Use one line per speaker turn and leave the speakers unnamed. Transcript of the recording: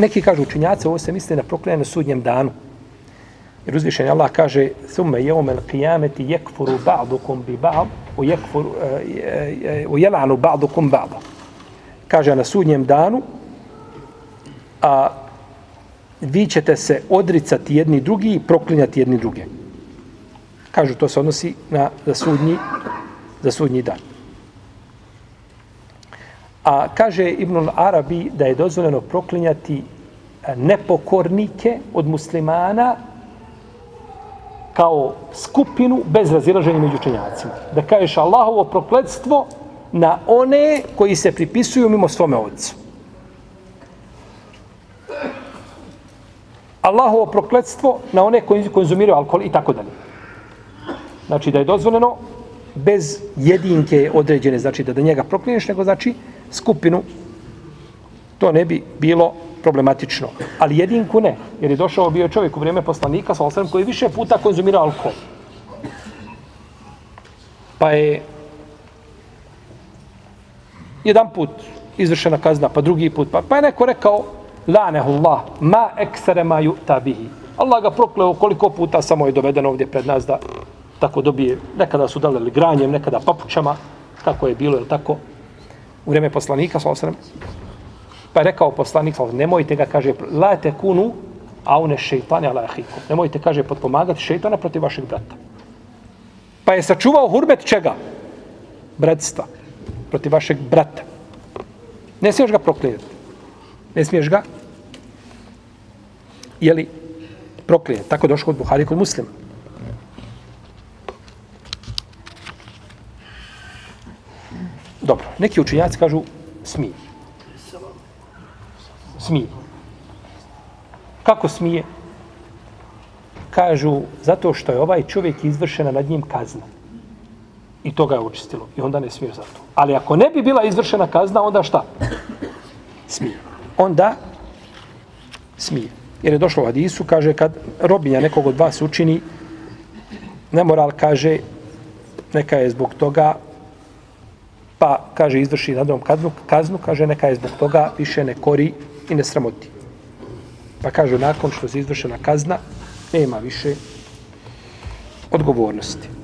Neki kažu učinjaci, ovo se misli na proklinjanje sudnjem danu. Jer uzvišen Allah kaže Thumme jeumel qiyameti yekfuru ba'dukum bi ba'd u yekfuru u e, jelanu e, ba'dukum ba'd. Kaže na sudnjem danu a vi ćete se odricati jedni drugi i proklinjati jedni druge. Kažu, to se odnosi na, za, sudnji, za sudnji dan. A kaže Ibn Arabi da je dozvoljeno proklinjati eh, nepokornike od muslimana kao skupinu bez razilaženja među učenjacima. Da kažeš Allahovo prokledstvo na one koji se pripisuju mimo svome ocu. Allahovo prokledstvo na one koji konzumiraju alkohol i tako dalje. Znači da je dozvoljeno bez jedinke određene, znači da da njega proklinješ, nego znači skupinu, to ne bi bilo problematično. Ali jedinku ne, jer je došao bio čovjek u vrijeme poslanika, sa osrem, koji više puta konzumirao alkohol. Pa je jedan put izvršena kazna, pa drugi put, pa, pa je neko rekao, Allah, ma eksere ma ju'ta bihi. Allah ga prokleo koliko puta samo je doveden ovdje pred nas da tako dobije, nekada su dali granjem, nekada papučama, tako je bilo, je tako, u vreme poslanika, sa osrem, Pa je rekao poslanik, nemojte ga, kaže, la te kunu, a une šeitane ala ahiku. Nemojte, kaže, potpomagati šeitana protiv vašeg brata. Pa je sačuvao hurmet čega? Bratstva. Protiv vašeg brata. Ne smiješ ga proklijeti. Ne smiješ ga jeli proklijeti. Tako došlo kod Buhari kod muslima. Dobro, neki učinjaci kažu smije smije. Kako smije? Kažu, zato što je ovaj čovjek izvršena nad njim kazna. I to ga je učistilo. I onda ne smije za to. Ali ako ne bi bila izvršena kazna, onda šta? Smije. Onda smije. Jer je došlo u Hadisu, kaže, kad robinja nekog od vas učini, nemoral kaže, neka je zbog toga, pa, kaže, izvrši nadom kaznu, kaznu, kaže, neka je zbog toga više ne kori i ne sramoti. Pa kaže, nakon što se izvršena kazna, nema više odgovornosti.